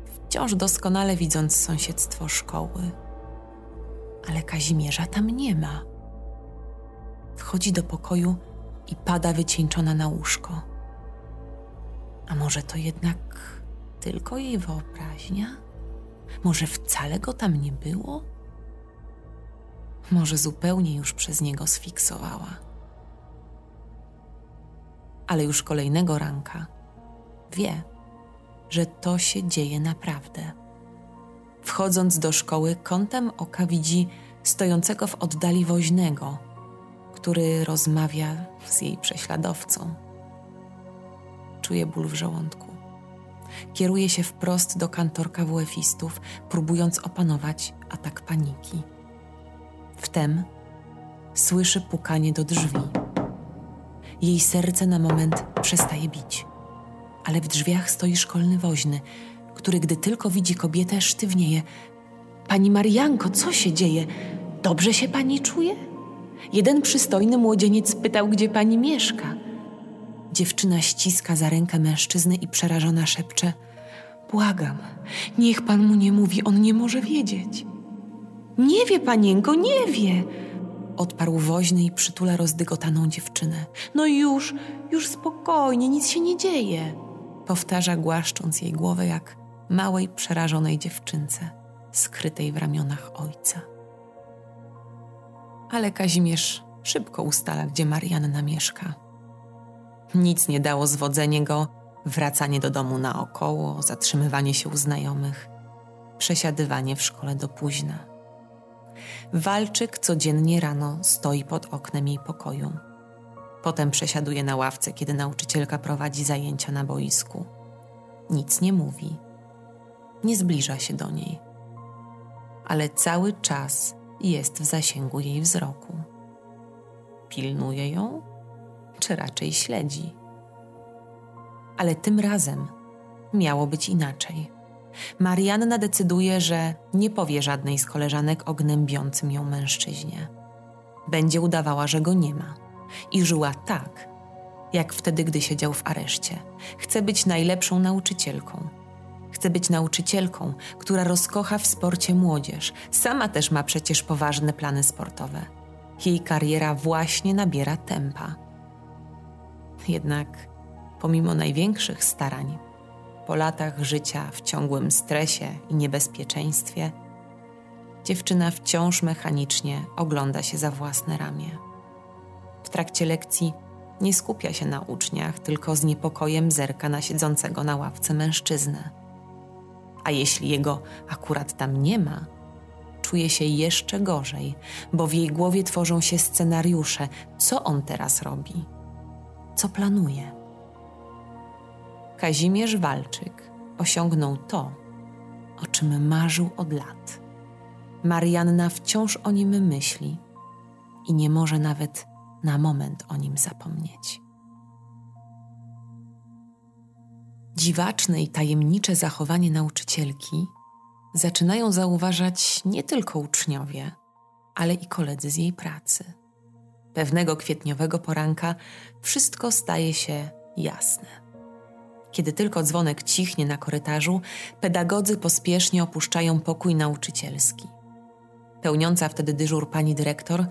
A: wciąż doskonale widząc sąsiedztwo szkoły. Ale Kazimierza tam nie ma. Wchodzi do pokoju i pada wycieńczona na łóżko. A może to jednak tylko jej wyobraźnia? Może wcale go tam nie było? Może zupełnie już przez niego sfiksowała. Ale już kolejnego ranka wie, że to się dzieje naprawdę. Wchodząc do szkoły, kątem oka widzi stojącego w oddali woźnego, który rozmawia z jej prześladowcą. Czuje ból w żołądku. Kieruje się wprost do kantorka WF-istów, próbując opanować atak paniki. Wtem słyszy pukanie do drzwi. Jej serce na moment przestaje bić, ale w drzwiach stoi szkolny woźny, który gdy tylko widzi kobietę, sztywnieje. Pani Marianko, co się dzieje? Dobrze się pani czuje? Jeden przystojny młodzieniec pytał, gdzie pani mieszka. Dziewczyna ściska za rękę mężczyzny i przerażona szepcze: Błagam, niech pan mu nie mówi, on nie może wiedzieć. Nie wie, panienko, nie wie! Odparł woźny i przytula rozdygotaną dziewczynę. No już, już spokojnie, nic się nie dzieje. Powtarza, głaszcząc jej głowę jak małej, przerażonej dziewczynce, skrytej w ramionach ojca ale Kazimierz szybko ustala, gdzie Marianna mieszka. Nic nie dało zwodzenie go, wracanie do domu naokoło, zatrzymywanie się u znajomych, przesiadywanie w szkole do późna. Walczyk codziennie rano stoi pod oknem jej pokoju. Potem przesiaduje na ławce, kiedy nauczycielka prowadzi zajęcia na boisku. Nic nie mówi, nie zbliża się do niej, ale cały czas jest w zasięgu jej wzroku. Pilnuje ją, czy raczej śledzi? Ale tym razem miało być inaczej. Marianna decyduje, że nie powie żadnej z koleżanek o gnębiącym ją mężczyźnie. Będzie udawała, że go nie ma. I żyła tak, jak wtedy, gdy siedział w areszcie. Chce być najlepszą nauczycielką Chce być nauczycielką, która rozkocha w sporcie młodzież. Sama też ma przecież poważne plany sportowe. Jej kariera właśnie nabiera tempa. Jednak, pomimo największych starań, po latach życia w ciągłym stresie i niebezpieczeństwie, dziewczyna wciąż mechanicznie ogląda się za własne ramię. W trakcie lekcji nie skupia się na uczniach, tylko z niepokojem zerka na siedzącego na ławce mężczyznę a jeśli jego akurat tam nie ma, czuje się jeszcze gorzej, bo w jej głowie tworzą się scenariusze, co on teraz robi, co planuje. Kazimierz Walczyk osiągnął to, o czym marzył od lat. Marianna wciąż o nim myśli i nie może nawet na moment o nim zapomnieć. Dziwaczne i tajemnicze zachowanie nauczycielki zaczynają zauważać nie tylko uczniowie, ale i koledzy z jej pracy. Pewnego kwietniowego poranka wszystko staje się jasne. Kiedy tylko dzwonek cichnie na korytarzu, pedagodzy pospiesznie opuszczają pokój nauczycielski. Pełniąca wtedy dyżur pani dyrektor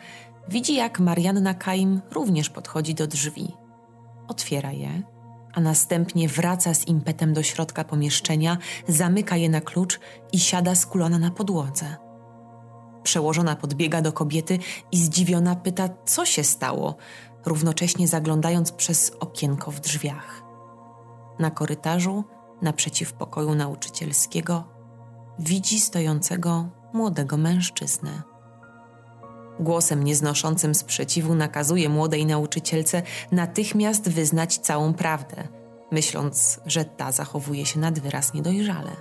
A: widzi, jak Marianna Kaim również podchodzi do drzwi. Otwiera je a następnie wraca z impetem do środka pomieszczenia, zamyka je na klucz i siada skulona na podłodze. Przełożona podbiega do kobiety i zdziwiona pyta, co się stało, równocześnie zaglądając przez okienko w drzwiach. Na korytarzu, naprzeciw pokoju nauczycielskiego, widzi stojącego młodego mężczyznę. Głosem nieznoszącym sprzeciwu nakazuje młodej nauczycielce natychmiast wyznać całą prawdę, myśląc, że ta zachowuje się nad wyraz niedojrzale.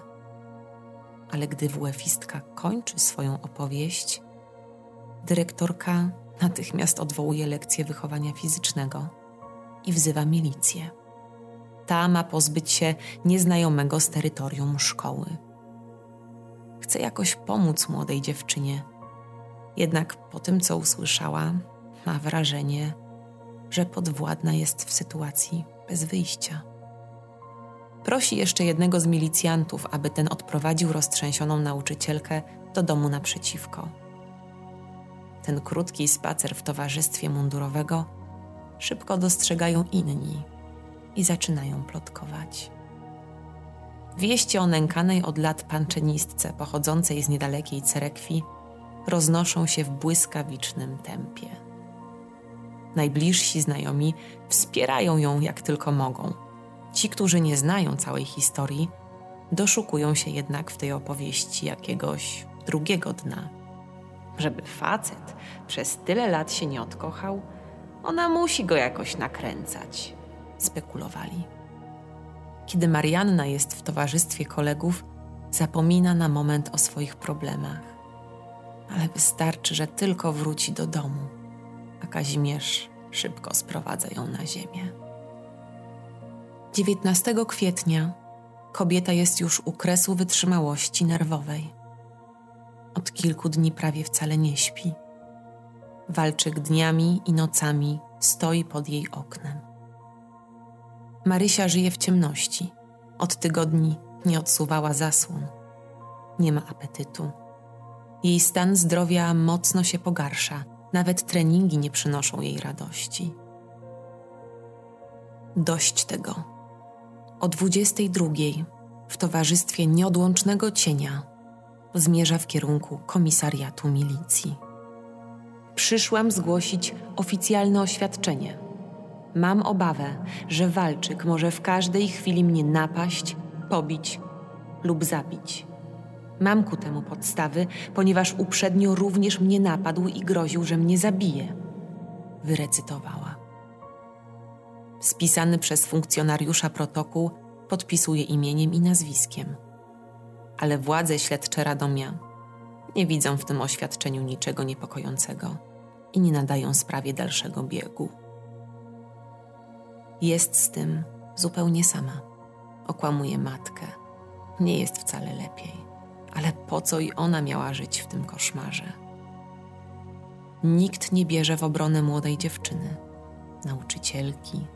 A: Ale gdy WF-istka kończy swoją opowieść, dyrektorka natychmiast odwołuje lekcję wychowania fizycznego i wzywa milicję. Ta ma pozbyć się nieznajomego z terytorium szkoły. Chce jakoś pomóc młodej dziewczynie – jednak po tym, co usłyszała, ma wrażenie, że podwładna jest w sytuacji bez wyjścia. Prosi jeszcze jednego z milicjantów, aby ten odprowadził roztrzęsioną nauczycielkę do domu naprzeciwko. Ten krótki spacer w towarzystwie mundurowego szybko dostrzegają inni i zaczynają plotkować. Wieści o nękanej od lat panczenistce pochodzącej z niedalekiej cerekwi roznoszą się w błyskawicznym tempie. Najbliżsi znajomi wspierają ją jak tylko mogą. Ci, którzy nie znają całej historii, doszukują się jednak w tej opowieści jakiegoś drugiego dna. Żeby facet przez tyle lat się nie odkochał, ona musi go jakoś nakręcać, spekulowali. Kiedy Marianna jest w towarzystwie kolegów, zapomina na moment o swoich problemach ale wystarczy, że tylko wróci do domu, a Kazimierz szybko sprowadza ją na ziemię. 19 kwietnia kobieta jest już u kresu wytrzymałości nerwowej. Od kilku dni prawie wcale nie śpi. Walczyk dniami i nocami stoi pod jej oknem. Marysia żyje w ciemności. Od tygodni nie odsuwała zasłon. Nie ma apetytu jej stan zdrowia mocno się pogarsza, nawet treningi nie przynoszą jej radości. Dość tego. O 22 w towarzystwie nieodłącznego cienia zmierza w kierunku komisariatu milicji. Przyszłam zgłosić oficjalne oświadczenie. Mam obawę, że walczyk może w każdej chwili mnie napaść, pobić lub zabić. Mam ku temu podstawy, ponieważ uprzednio również mnie napadł i groził, że mnie zabije. Wyrecytowała. Spisany przez funkcjonariusza protokół podpisuje imieniem i nazwiskiem. Ale władze śledcze Radomia nie widzą w tym oświadczeniu niczego niepokojącego i nie nadają sprawie dalszego biegu. Jest z tym zupełnie sama. Okłamuje matkę. Nie jest wcale lepiej ale po co i ona miała żyć w tym koszmarze? Nikt nie bierze w obronę młodej dziewczyny, nauczycielki,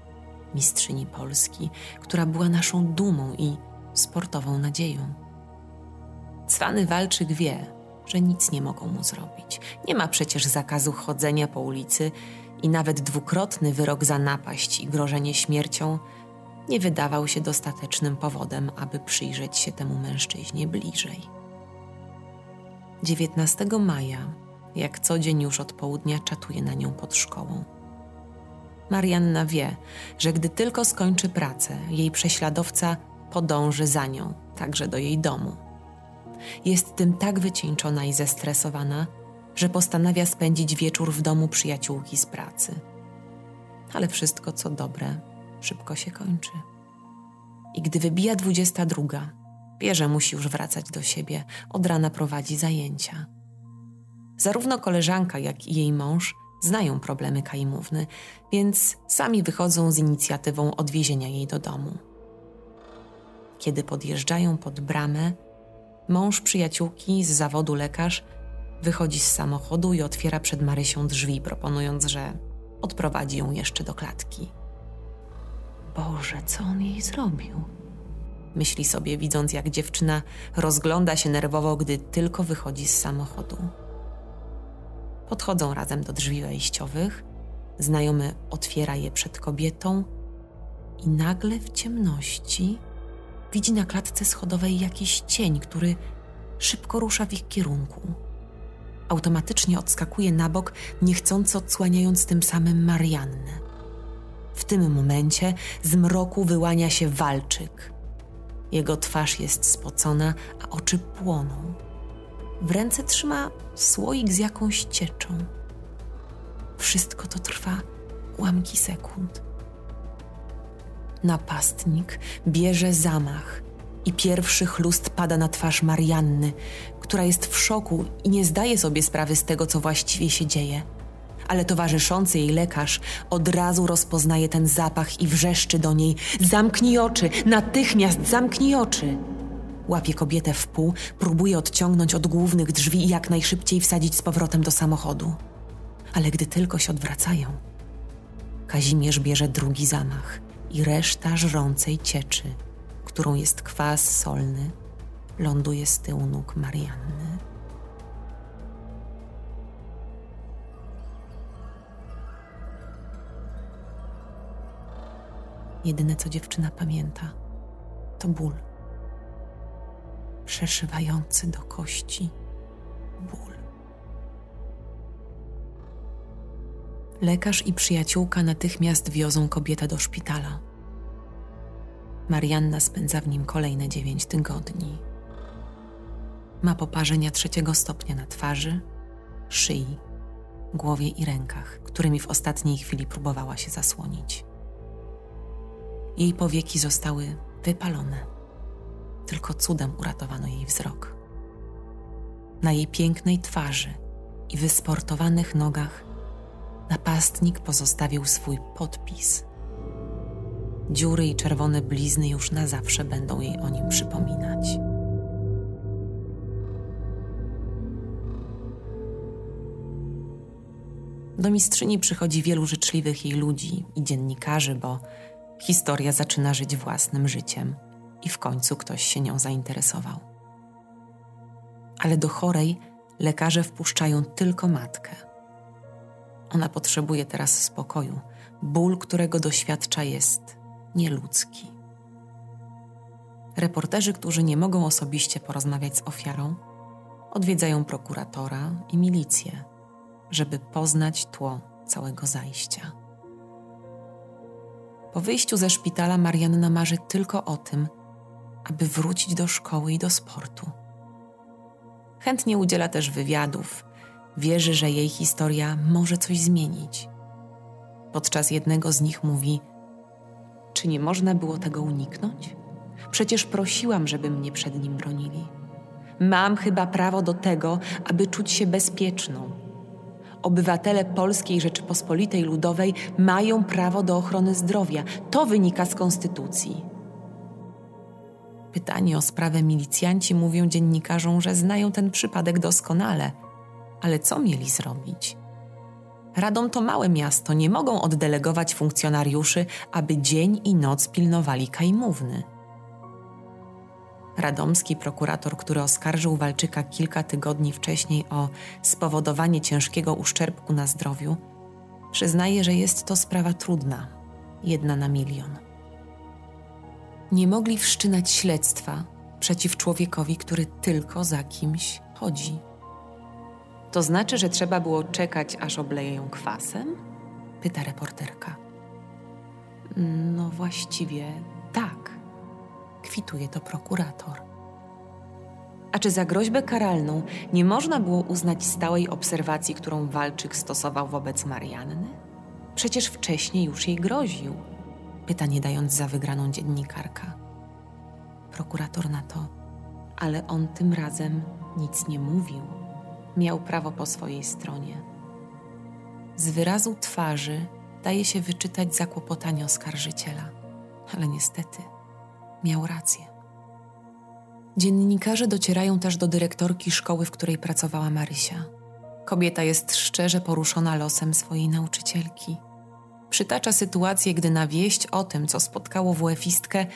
A: mistrzyni Polski, która była naszą dumą i sportową nadzieją. Cwany walczyk wie, że nic nie mogą mu zrobić. Nie ma przecież zakazu chodzenia po ulicy i nawet dwukrotny wyrok za napaść i grożenie śmiercią nie wydawał się dostatecznym powodem, aby przyjrzeć się temu mężczyźnie bliżej. 19 maja, jak co dzień już od południa, czatuje na nią pod szkołą. Marianna wie, że gdy tylko skończy pracę, jej prześladowca podąży za nią, także do jej domu. jest tym tak wycieńczona i zestresowana, że postanawia spędzić wieczór w domu przyjaciółki z pracy. Ale wszystko, co dobre, szybko się kończy. I gdy wybija dwudziesta druga, wie, że musi już wracać do siebie, od rana prowadzi zajęcia. Zarówno koleżanka, jak i jej mąż znają problemy Kaimówny, więc sami wychodzą z inicjatywą odwiezienia jej do domu. Kiedy podjeżdżają pod bramę, mąż przyjaciółki z zawodu lekarz wychodzi z samochodu i otwiera przed Marysią drzwi, proponując, że odprowadzi ją jeszcze do klatki. Boże, co on jej zrobił? Myśli sobie, widząc jak dziewczyna rozgląda się nerwowo, gdy tylko wychodzi z samochodu. Podchodzą razem do drzwi wejściowych. Znajomy otwiera je przed kobietą i nagle w ciemności widzi na klatce schodowej jakiś cień, który szybko rusza w ich kierunku. Automatycznie odskakuje na bok, niechcąco odsłaniając tym samym Mariannę. W tym momencie z mroku wyłania się walczyk. Jego twarz jest spocona, a oczy płoną. W ręce trzyma słoik z jakąś cieczą. Wszystko to trwa ułamki sekund. Napastnik bierze zamach i pierwszy chlust pada na twarz Marianny, która jest w szoku i nie zdaje sobie sprawy z tego, co właściwie się dzieje. Ale towarzyszący jej lekarz od razu rozpoznaje ten zapach i wrzeszczy do niej: Zamknij oczy! Natychmiast zamknij oczy! Łapie kobietę w pół, próbuje odciągnąć od głównych drzwi i jak najszybciej wsadzić z powrotem do samochodu. Ale gdy tylko się odwracają, Kazimierz bierze drugi zamach i reszta żrącej cieczy, którą jest kwas solny, ląduje z tyłu nóg Marianny. Jedyne, co dziewczyna pamięta, to ból przeszywający do kości ból. Lekarz i przyjaciółka natychmiast wiozą kobietę do szpitala. Marianna spędza w nim kolejne dziewięć tygodni. Ma poparzenia trzeciego stopnia na twarzy, szyi, głowie i rękach, którymi w ostatniej chwili próbowała się zasłonić. Jej powieki zostały wypalone. Tylko cudem uratowano jej wzrok. Na jej pięknej twarzy i wysportowanych nogach napastnik pozostawił swój podpis. Dziury i czerwone blizny już na zawsze będą jej o nim przypominać. Do mistrzyni przychodzi wielu życzliwych jej ludzi i dziennikarzy, bo historia zaczyna żyć własnym życiem i w końcu ktoś się nią zainteresował. Ale do chorej lekarze wpuszczają tylko matkę. Ona potrzebuje teraz spokoju. Ból, którego doświadcza, jest nieludzki. Reporterzy, którzy nie mogą osobiście porozmawiać z ofiarą, odwiedzają prokuratora i milicję, żeby poznać tło całego zajścia. Po wyjściu ze szpitala Marianna marzy tylko o tym, aby wrócić do szkoły i do sportu. Chętnie udziela też wywiadów, wierzy, że jej historia może coś zmienić. Podczas jednego z nich mówi: Czy nie można było tego uniknąć? Przecież prosiłam, żeby mnie przed nim bronili. Mam chyba prawo do tego, aby czuć się bezpieczną. Obywatele Polskiej Rzeczypospolitej Ludowej mają prawo do ochrony zdrowia. To wynika z Konstytucji. Pytani o sprawę milicjanci mówią dziennikarzom, że znają ten przypadek doskonale. Ale co mieli zrobić? Radom to małe miasto, nie mogą oddelegować funkcjonariuszy, aby dzień i noc pilnowali kajmówny. Radomski prokurator, który oskarżył Walczyka kilka tygodni wcześniej o spowodowanie ciężkiego uszczerbku na zdrowiu, przyznaje, że jest to sprawa trudna, jedna na milion nie mogli wszczynać śledztwa przeciw człowiekowi, który tylko za kimś chodzi. To znaczy, że trzeba było czekać, aż obleje ją kwasem? Pyta reporterka. No właściwie tak, kwituje to prokurator. A czy za groźbę karalną nie można było uznać stałej obserwacji, którą Walczyk stosował wobec Marianny? Przecież wcześniej już jej groził. Pytanie dając za wygraną dziennikarka. Prokurator na to, ale on tym razem nic nie mówił. Miał prawo po swojej stronie. Z wyrazu twarzy daje się wyczytać zakłopotanie oskarżyciela, ale niestety miał rację. Dziennikarze docierają też do dyrektorki szkoły, w której pracowała Marysia. Kobieta jest szczerze poruszona losem swojej nauczycielki. Przytacza sytuację, gdy na wieść o tym, co spotkało WF-istkę,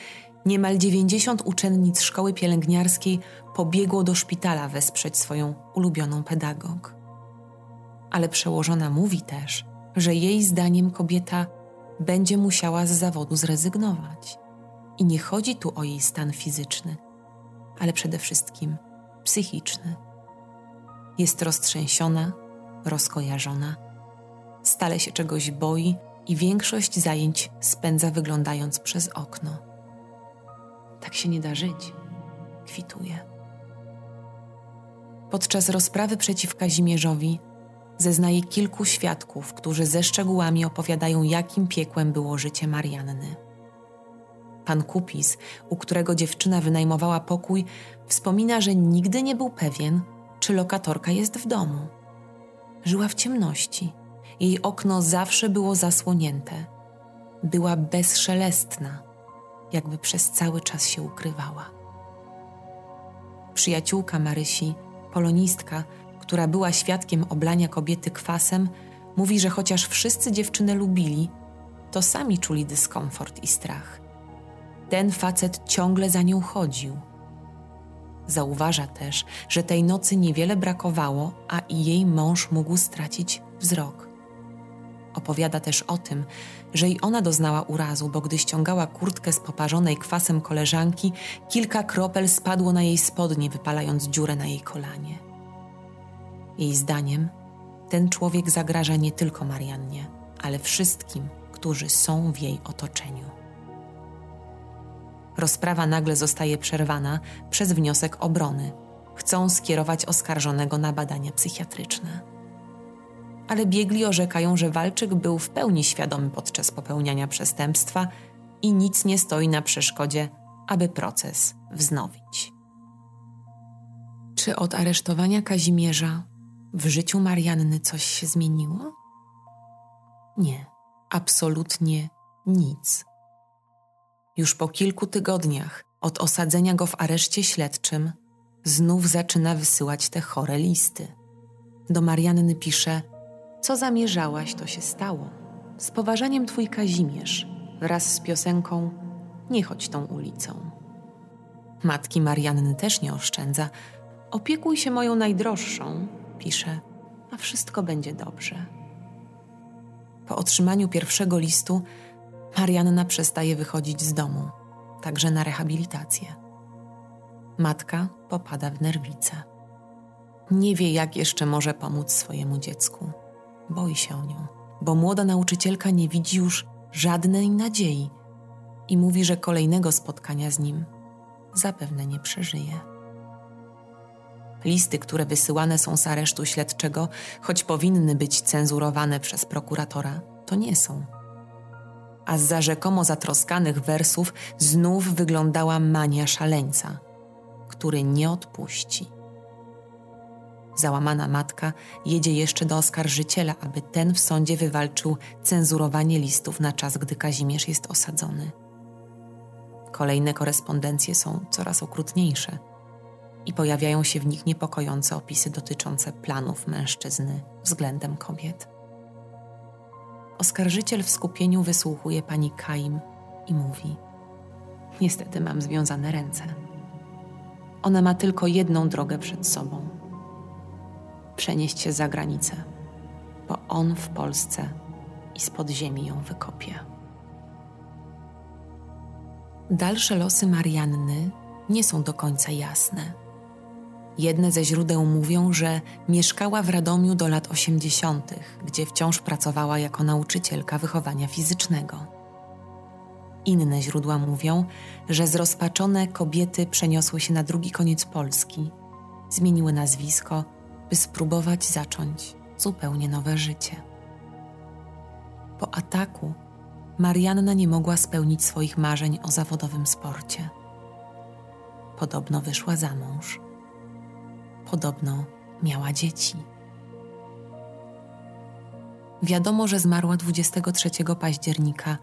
A: niemal 90 uczennic szkoły pielęgniarskiej pobiegło do szpitala wesprzeć swoją ulubioną pedagog. Ale przełożona mówi też, że jej zdaniem kobieta będzie musiała z zawodu zrezygnować. I nie chodzi tu o jej stan fizyczny, ale przede wszystkim psychiczny. Jest roztrzęsiona, rozkojarzona, stale się czegoś boi i większość zajęć spędza wyglądając przez okno. Tak się nie da żyć, kwituje. Podczas rozprawy przeciw Kazimierzowi zeznaje kilku świadków, którzy ze szczegółami opowiadają, jakim piekłem było życie Marianny. Pan Kupis, u którego dziewczyna wynajmowała pokój, wspomina, że nigdy nie był pewien, czy lokatorka jest w domu. Żyła w ciemności. Jej okno zawsze było zasłonięte. Była bezszelestna, jakby przez cały czas się ukrywała. Przyjaciółka Marysi, polonistka, która była świadkiem oblania kobiety kwasem, mówi, że chociaż wszyscy dziewczynę lubili, to sami czuli dyskomfort i strach. Ten facet ciągle za nią chodził. Zauważa też, że tej nocy niewiele brakowało, a i jej mąż mógł stracić wzrok. Opowiada też o tym, że i ona doznała urazu, bo gdy ściągała kurtkę z poparzonej kwasem koleżanki, kilka kropel spadło na jej spodnie, wypalając dziurę na jej kolanie. Jej zdaniem, ten człowiek zagraża nie tylko Mariannie, ale wszystkim, którzy są w jej otoczeniu. Rozprawa nagle zostaje przerwana przez wniosek obrony. Chcą skierować oskarżonego na badania psychiatryczne. Ale biegli orzekają, że Walczyk był w pełni świadomy podczas popełniania przestępstwa i nic nie stoi na przeszkodzie, aby proces wznowić. Czy od aresztowania Kazimierza w życiu Marianny coś się zmieniło? Nie, absolutnie nic. Już po kilku tygodniach od osadzenia go w areszcie śledczym znów zaczyna wysyłać te chore listy. Do Marianny pisze: Co zamierzałaś, to się stało. Z poważaniem twój Kazimierz, wraz z piosenką Nie chodź tą ulicą. Matki Marianny też nie oszczędza. Opiekuj się moją najdroższą, pisze, a wszystko będzie dobrze. Po otrzymaniu pierwszego listu Marianna przestaje wychodzić z domu, także na rehabilitację. Matka popada w nerwice. Nie wie, jak jeszcze może pomóc swojemu dziecku. Boi się o nią, bo młoda nauczycielka nie widzi już żadnej nadziei i mówi, że kolejnego spotkania z nim zapewne nie przeżyje. Listy, które wysyłane są z aresztu śledczego, choć powinny być cenzurowane przez prokuratora, to nie są a za rzekomo zatroskanych wersów znów wyglądała mania szaleńca, który nie odpuści. Załamana matka jedzie jeszcze do oskarżyciela, aby ten w sądzie wywalczył cenzurowanie listów na czas, gdy Kazimierz jest osadzony. Kolejne korespondencje są coraz okrutniejsze i pojawiają się w nich niepokojące opisy dotyczące planów mężczyzny względem kobiet. Oskarżyciel w skupieniu wysłuchuje pani Kaim i mówi: Niestety mam związane ręce. Ona ma tylko jedną drogę przed sobą: przenieść się za granicę, bo on w Polsce i spod ziemi ją wykopie. Dalsze losy Marianny nie są do końca jasne Jedne ze źródeł mówią, że mieszkała w Radomiu do lat 80., gdzie wciąż pracowała jako nauczycielka wychowania fizycznego. Inne źródła mówią, że zrozpaczone kobiety przeniosły się na drugi koniec Polski zmieniły nazwisko, by spróbować zacząć zupełnie nowe życie. Po ataku Marianna nie mogła spełnić swoich marzeń o zawodowym sporcie. Podobno wyszła za mąż. Podobno miała dzieci. Wiadomo, że zmarła 23 października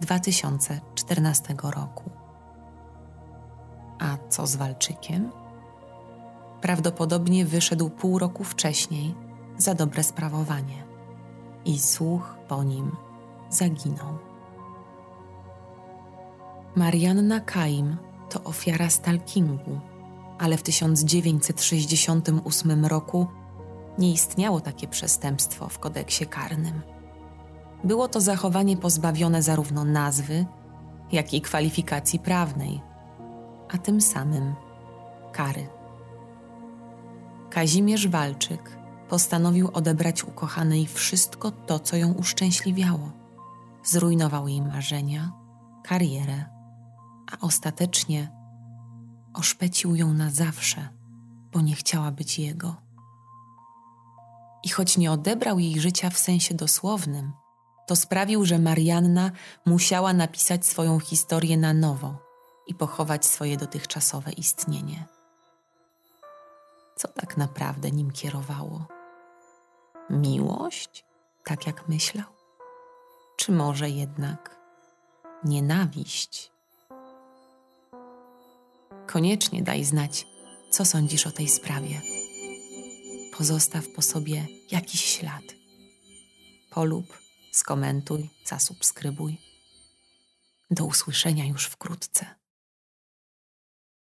A: 2014 roku. A co z Walczykiem? Prawdopodobnie wyszedł pół roku wcześniej za dobre sprawowanie i słuch po nim zaginął. Marianna Kaim to ofiara stalkingu, ale w 1968 roku nie istniało takie przestępstwo w kodeksie karnym. Było to zachowanie pozbawione zarówno nazwy, jak i kwalifikacji prawnej, a tym samym kary. Kazimierz Walczyk postanowił odebrać ukochanej wszystko to, co ją uszczęśliwiało. Zrujnował jej marzenia, karierę, a ostatecznie oszpecił ją na zawsze, bo nie chciała być jego. I choć nie odebrał jej życia w sensie dosłownym, to sprawił, że Marianna musiała napisać swoją historię na nowo i pochować swoje dotychczasowe istnienie. Co tak naprawdę nim kierowało? Miłość, tak jak myślał? Czy może jednak nienawiść? Koniecznie daj znać, co sądzisz o tej sprawie. Pozostaw po sobie jakiś ślad. Polub, skomentuj, zasubskrybuj. Do usłyszenia już wkrótce.